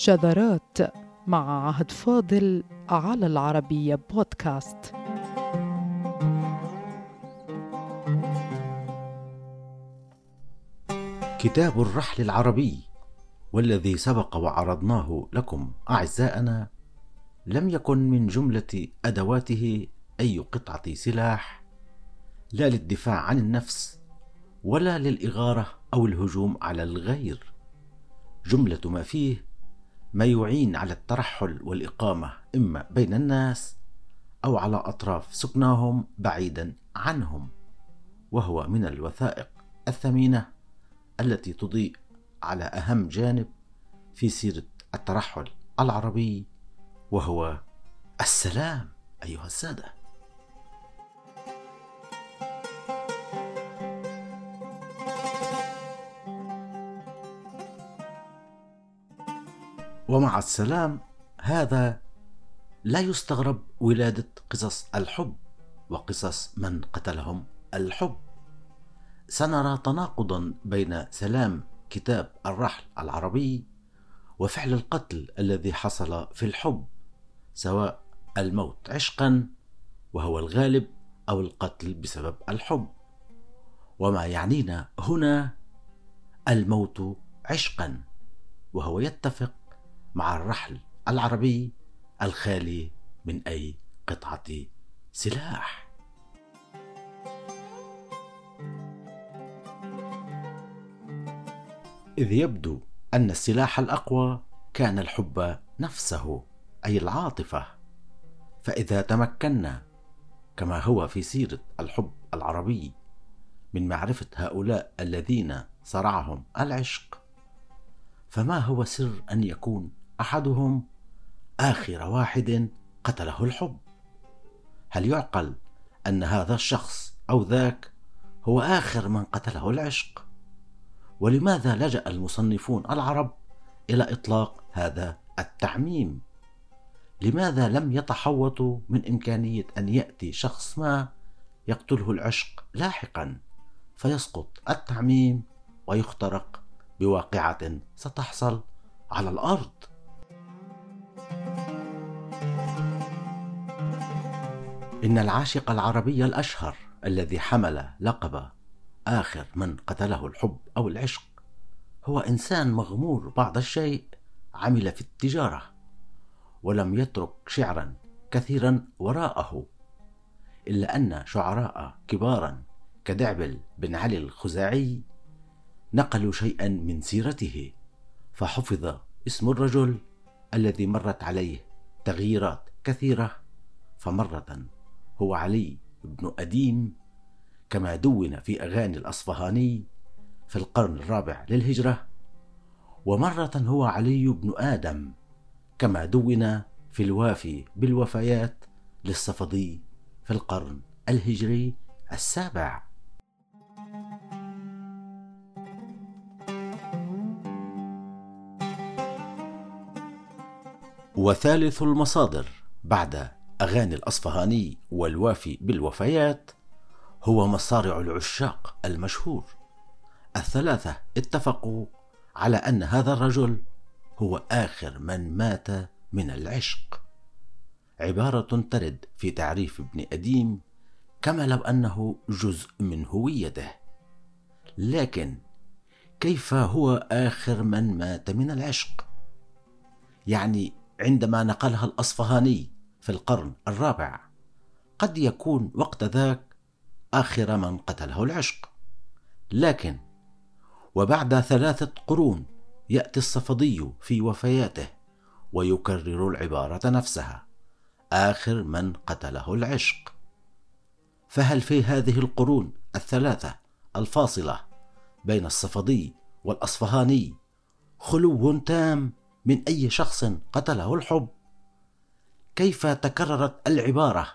شذرات مع عهد فاضل على العربية بودكاست. كتاب الرحل العربي والذي سبق وعرضناه لكم أعزائنا لم يكن من جملة أدواته أي قطعة سلاح لا للدفاع عن النفس ولا للإغارة أو الهجوم على الغير. جملة ما فيه ما يعين على الترحل والإقامة إما بين الناس أو على أطراف سكناهم بعيدا عنهم وهو من الوثائق الثمينة التي تضيء على أهم جانب في سيرة الترحل العربي وهو السلام أيها السادة. ومع السلام هذا لا يستغرب ولادة قصص الحب وقصص من قتلهم الحب. سنرى تناقضا بين سلام كتاب الرحل العربي وفعل القتل الذي حصل في الحب سواء الموت عشقا وهو الغالب أو القتل بسبب الحب. وما يعنينا هنا الموت عشقا وهو يتفق مع الرحل العربي الخالي من أي قطعة سلاح. إذ يبدو أن السلاح الأقوى كان الحب نفسه أي العاطفة. فإذا تمكنا كما هو في سيرة الحب العربي من معرفة هؤلاء الذين صرعهم العشق فما هو سر أن يكون أحدهم آخر واحد قتله الحب. هل يعقل أن هذا الشخص أو ذاك هو آخر من قتله العشق؟ ولماذا لجأ المصنفون العرب إلى إطلاق هذا التعميم؟ لماذا لم يتحوطوا من إمكانية أن يأتي شخص ما يقتله العشق لاحقا فيسقط التعميم ويخترق بواقعة ستحصل على الأرض؟ إن العاشق العربي الأشهر الذي حمل لقب آخر من قتله الحب أو العشق هو إنسان مغمور بعض الشيء عمل في التجارة ولم يترك شعرا كثيرا وراءه إلا أن شعراء كبارا كدعبل بن علي الخزاعي نقلوا شيئا من سيرته فحفظ اسم الرجل الذي مرت عليه تغييرات كثيرة فمرة هو علي بن أديم كما دون في أغاني الأصفهاني في القرن الرابع للهجرة. ومرة هو علي بن آدم كما دون في الوافي بالوفيات للصفدي في القرن الهجري السابع. وثالث المصادر بعد أغاني الأصفهاني والوافي بالوفيات هو مصارع العشاق المشهور. الثلاثة اتفقوا على أن هذا الرجل هو آخر من مات من العشق. عبارة ترد في تعريف ابن أديم كما لو أنه جزء من هويته. لكن كيف هو آخر من مات من العشق؟ يعني عندما نقلها الأصفهاني في القرن الرابع. قد يكون وقت ذاك آخر من قتله العشق. لكن وبعد ثلاثة قرون يأتي الصفدي في وفياته ويكرر العبارة نفسها. آخر من قتله العشق. فهل في هذه القرون الثلاثة الفاصلة بين الصفدي والأصفهاني خلو تام من أي شخص قتله الحب؟ كيف تكررت العبارة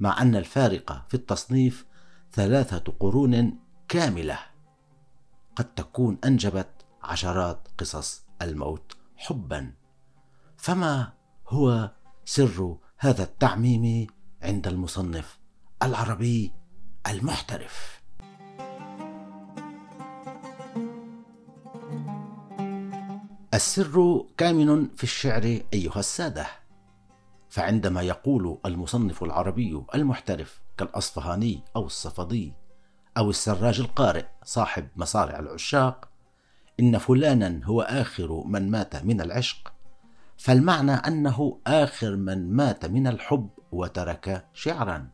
مع أن الفارق في التصنيف ثلاثة قرون كاملة؟ قد تكون أنجبت عشرات قصص الموت حبا. فما هو سر هذا التعميم عند المصنف العربي السر كامن في الشعر أيها السادة. فعندما يقول المصنف العربي المحترف كالأصفهاني أو الصفدي أو السراج القارئ صاحب مصارع العشاق إن فلانا هو آخر من مات من العشق فالمعنى أنه آخر من مات من الحب وترك شعرا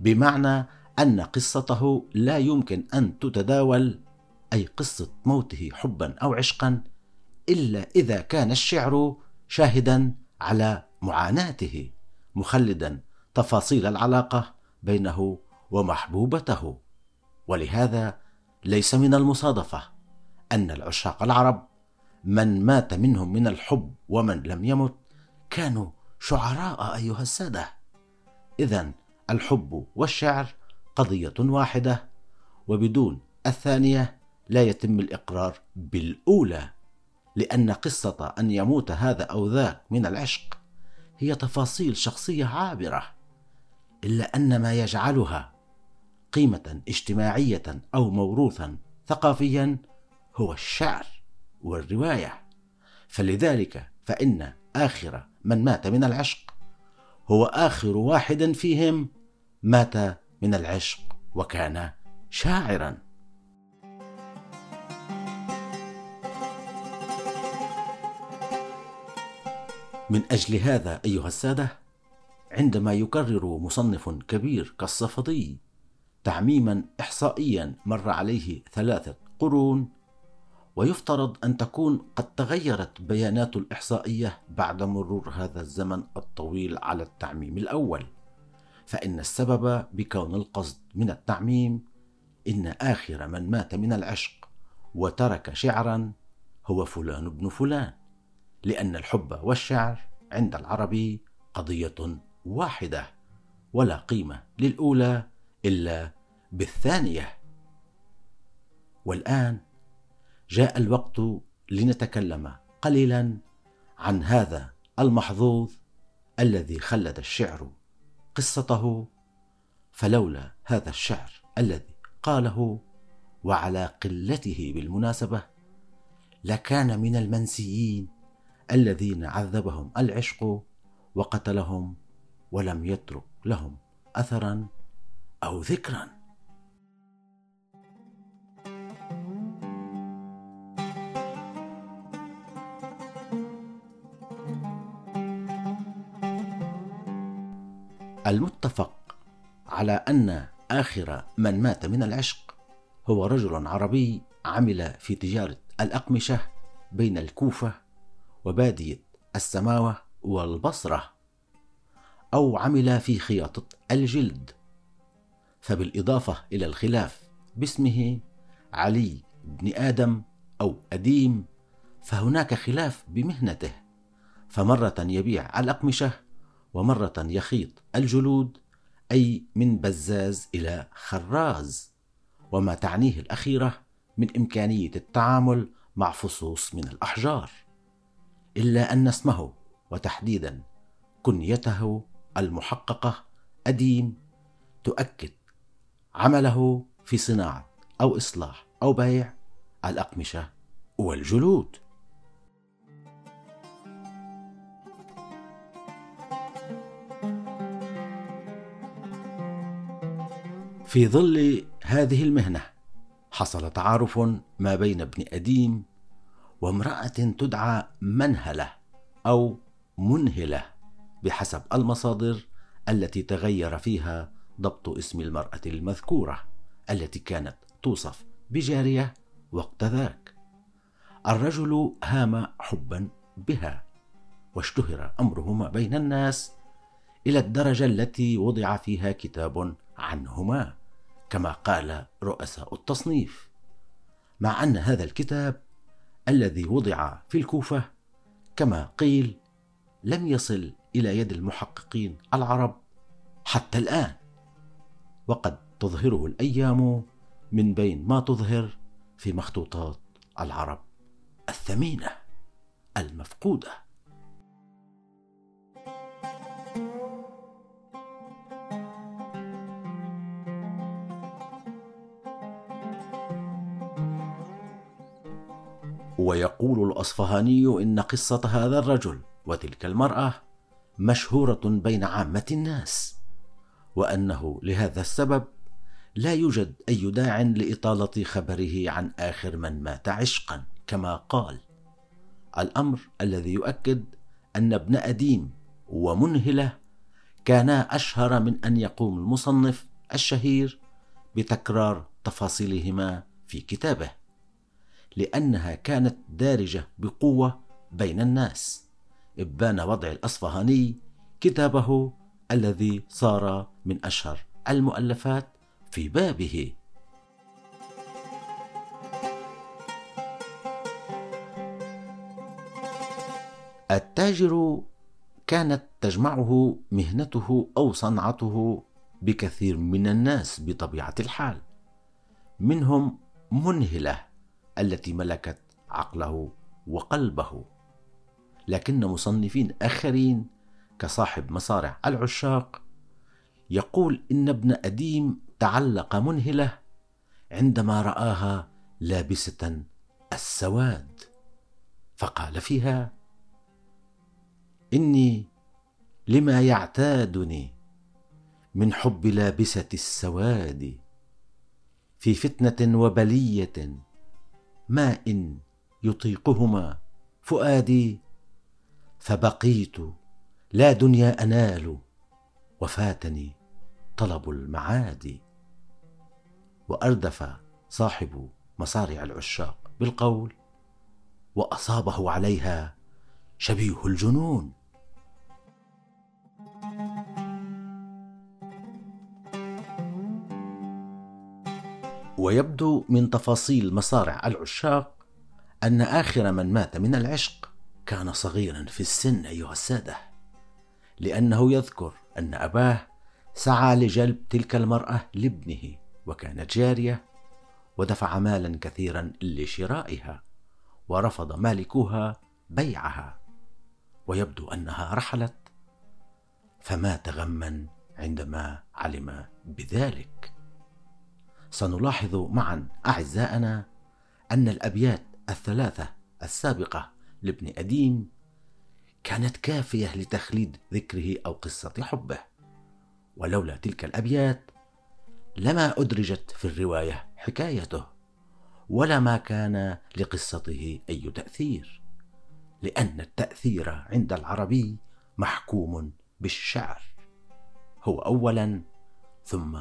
بمعنى أن قصته لا يمكن أن تتداول أي قصة موته حبا أو عشقا إلا إذا كان الشعر شاهدا على معاناته مخلدا تفاصيل العلاقة بينه ومحبوبته. ولهذا ليس من المصادفة أن العشاق العرب من مات منهم من الحب ومن لم يمت كانوا شعراء أيها السادة. اذا الحب والشعر قضية واحدة وبدون الثانية لا يتم الإقرار بالأولى لأن قصة أن يموت هذا أو ذاك من العشق هي تفاصيل شخصية عابرة إلا أن ما يجعلها قيمة اجتماعية أو موروثا ثقافيا هو الشعر والرواية. فلذلك فإن آخر من مات من العشق هو آخر واحد فيهم مات من العشق وكان شاعرا. من أجل هذا أيها السادة عندما يكرر مصنف كبير كالصفدي تعميما احصائيا مر عليه ثلاثة قرون ويفترض أن تكون قد تغيرت بيانات الإحصائية بعد مرور هذا الزمن الطويل على التعميم الأول. فإن السبب بكون القصد من التعميم إن آخر من مات من العشق وترك شعرا هو فلان بن فلان. لأن الحب والشعر عند العربي قضية واحدة ولا قيمة للأولى إلا بالثانية. والآن جاء الوقت لنتكلم قليلا عن هذا المحظوظ الذي خلد الشعر قصته فلولا هذا الشعر الذي قاله وعلى قلته بالمناسبة لكان من المنسيين الذين عذبهم العشق وقتلهم ولم يترك لهم اثرا أو ذكرا. المتفق على أن آخر من مات من العشق هو رجل عربي عمل في تجارة الأقمشة بين الكوفة وبادية السماوة والبصرة أو عمل في خياطة الجلد. فبالإضافة إلى الخلاف باسمه علي بن آدم أو أديم فهناك خلاف بمهنته. فمرة يبيع الأقمشة ومرة يخيط الجلود أي من بزاز إلى خراز. وما تعنيه الأخيرة من إمكانية التعامل مع فصوص من الأحجار. إلا أن اسمه وتحديدا كنيته المحققة أديم تؤكد عمله في صناعة أو إصلاح أو بيع الأقمشة والجلود. في ظل هذه المهنة حصل تعارف ما بين ابن اديم وامرأة تدعى منهلة أو منهلة بحسب المصادر التي تغير فيها ضبط اسم المرأة المذكورة التي كانت توصف بجارية وقت ذاك. الرجل هام حبا بها واشتهر امرهما بين الناس إلى الدرجة التي وضع فيها كتاب عنهما كما قال رؤساء التصنيف. مع أن هذا الكتاب الذي وضع في الكوفة كما قيل لم يصل إلى يد المحققين العرب حتى الآن. وقد تظهره الأيام من بين ما تظهر في مخطوطات العرب الثمينة المفقودة. ويقول الأصفهاني إن قصة هذا الرجل وتلك المرأة مشهورة بين عامة الناس وأنه لهذا السبب لا يوجد أي داع لإطالة خبره عن آخر من مات عشقا كما قال. الأمر الذي يؤكد أن ابن أديم ومنهلة كانا أشهر من أن يقوم المصنف الشهير بتكرار تفاصيلهما في كتابه. لأنها كانت دارجة بقوة بين الناس. إبان وضع الأصفهاني كتابه الذي صار من أشهر المؤلفات في بابه. التاجر كانت تجمعه مهنته أو صنعته بكثير من الناس بطبيعة الحال. منهم منهلة التي ملكت عقله وقلبه. لكن مصنفين آخرين كصاحب مصارع العشاق يقول إن ابن أديم تعلق منهلة عندما رآها لابسة السواد فقال فيها إني لما يعتادني من حب لابسة السواد في فتنة وبلية ما ان يطيقهما. فؤادي فبقيت لا دنيا أنال وفاتني طلب المعاد. وأردف صاحب مصارع العشاق بالقول وأصابه عليها شبيه الجنون. ويبدو من تفاصيل مصارع العشاق أن آخر من مات من العشق كان صغيرا في السن أيها السادة لأنه يذكر أن أباه سعى لجلب تلك المرأة لابنه وكانت جارية ودفع مالا كثيرا لشرائها ورفض مالكوها بيعها. ويبدو أنها رحلت فمات غما عندما علم بذلك. سنلاحظ معا أعزائنا أن الأبيات الثلاثة السابقة لابن اديم كانت كافية لتخليد ذكره أو قصة حبه. ولولا تلك الأبيات لما أدرجت في الرواية حكايته ولا ما كان لقصته أي تأثير لأن التأثير عند العربي محكوم بالشعر. هو اولا ثم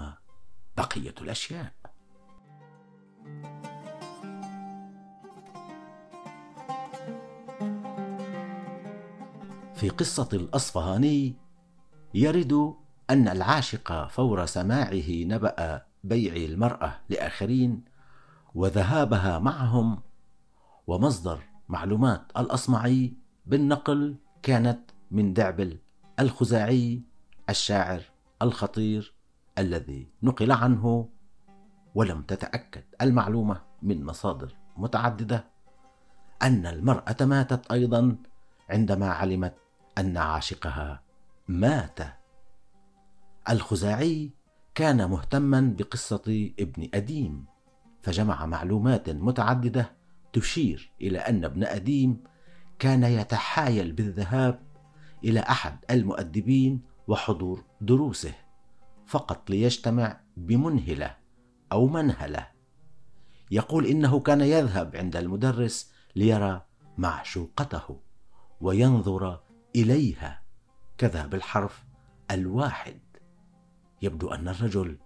بقية الأشياء. في قصة الأصفهاني يرد أن العاشق فور سماعه نبأ بيع المرأة لآخرين وذهابها معهم ومصدر معلومات الأصمعي بالنقل كانت من دعبل الخزاعي الشاعر الخطير الذي نقل عنه ولم تتأكد. المعلومة من مصادر متعددة أن المرأة ماتت أيضا عندما علمت أن عاشقها مات. الخزاعي كان مهتما بقصة ابن أديم فجمع معلومات متعددة تشير إلى أن ابن أديم كان يتحايل بالذهاب إلى أحد المؤدبين وحضور دروسه. فقط ليجتمع بمنهلة أو منهلة. يقول إنه كان يذهب عند المدرس ليرى معشوقته وينظر إليها. كذا بالحرف الواحد. يبدو أن الرجل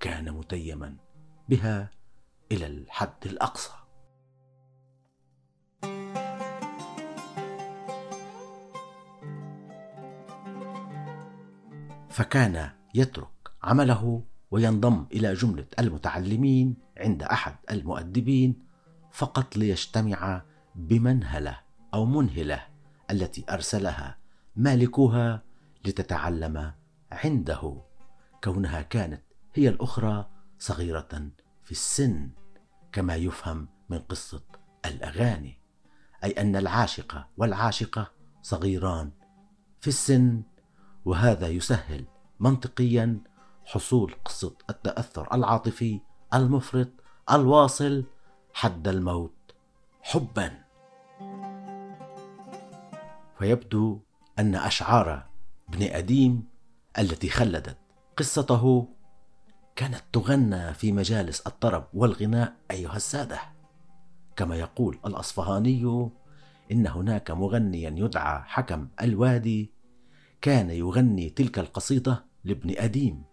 كان متيما بها إلى الحد الأقصى. فكان يترك عمله وينضم إلى جملة المتعلمين عند أحد المؤدبين فقط ليجتمع بمنهلة أو منهلة التي أرسلها مالكها لتتعلم عنده. كونها كانت هي الأخرى صغيرة في السن كما يفهم من قصة الأغاني أي أن العاشق والعاشقة صغيران في السن وهذا يسهل منطقيا حصول قصه التأثر العاطفي المفرط الواصل حد الموت. حبا. ويبدو أن أشعار ابن أديم التي خلدت قصته كانت تغنى في مجالس الطرب والغناء أيها السادة. كما يقول الأصفهاني إن هناك مغنيا يدعى حكم الوادي كان يغني تلك القصيدة لابن أديم.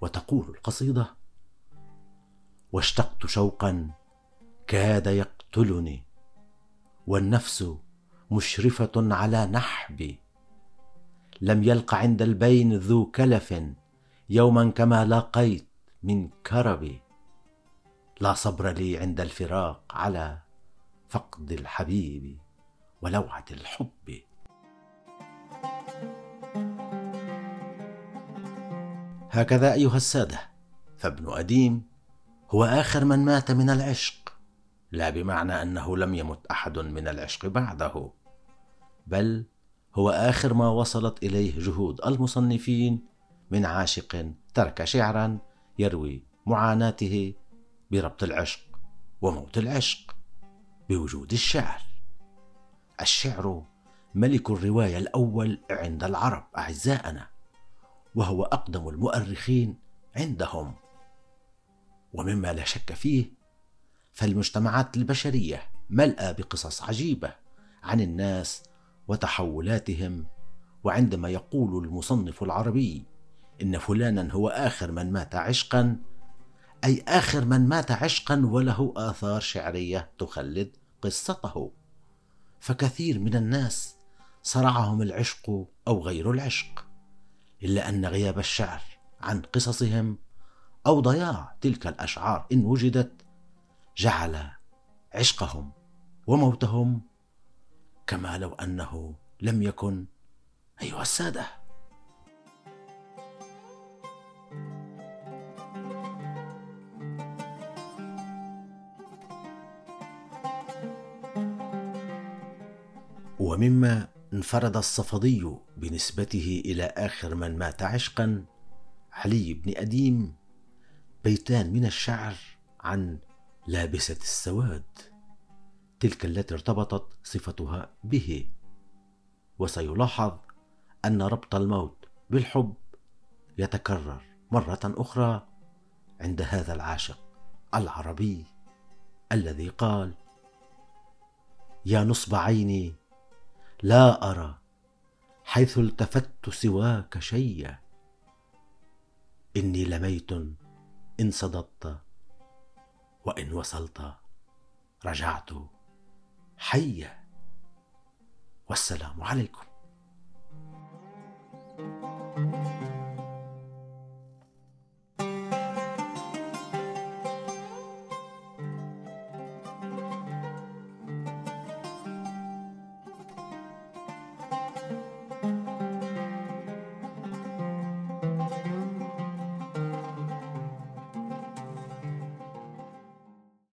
وتقول القصيدة واشتقت شوقا كاد يقتلني والنفس مشرفة على نحبي. لم يلق عند البين ذو كلف يوما كما لاقيت من كربي. لا صبر لي عند الفراق على فقد الحبيب ولوعة الحب. هكذا أيها السادة. فابن أديم هو آخر من مات من العشق. لا بمعنى أنه لم يمت أحد من العشق بعده. بل هو آخر ما وصلت إليه جهود المصنفين من عاشق ترك شعرا يروي معاناته بربط العشق وموت العشق بوجود الشعر. الشعر ملك الرواية الأول عند العرب أعزائنا. وهو أقدم المؤرخين عندهم. ومما لا شك فيه فالمجتمعات البشرية ملأى بقصص عجيبة عن الناس وتحولاتهم. وعندما يقول المصنف العربي إن فلانا هو آخر من مات عشقا أي آخر من مات عشقا وله آثار شعرية تخلد قصته. فكثير من الناس صرعهم العشق أو غير العشق. إلا أن غياب الشعر عن قصصهم أو ضياع تلك الأشعار إن وجدت جعل عشقهم وموتهم كما لو أنه لم يكن. أيها السادة. ومما انفرد الصفدي بنسبته إلى آخر من مات عشقا علي بن أديم بيتان من الشعر عن لابسة السواد. تلك التي ارتبطت صفتها به. وسيلاحظ أن ربط الموت بالحب يتكرر مرة أخرى عند هذا العاشق العربي الذي قال يا نصب عيني لا أرى حيث التفت سواك شيا إني لميت إن صددت وإن وصلت رجعت حيا. والسلام عليكم.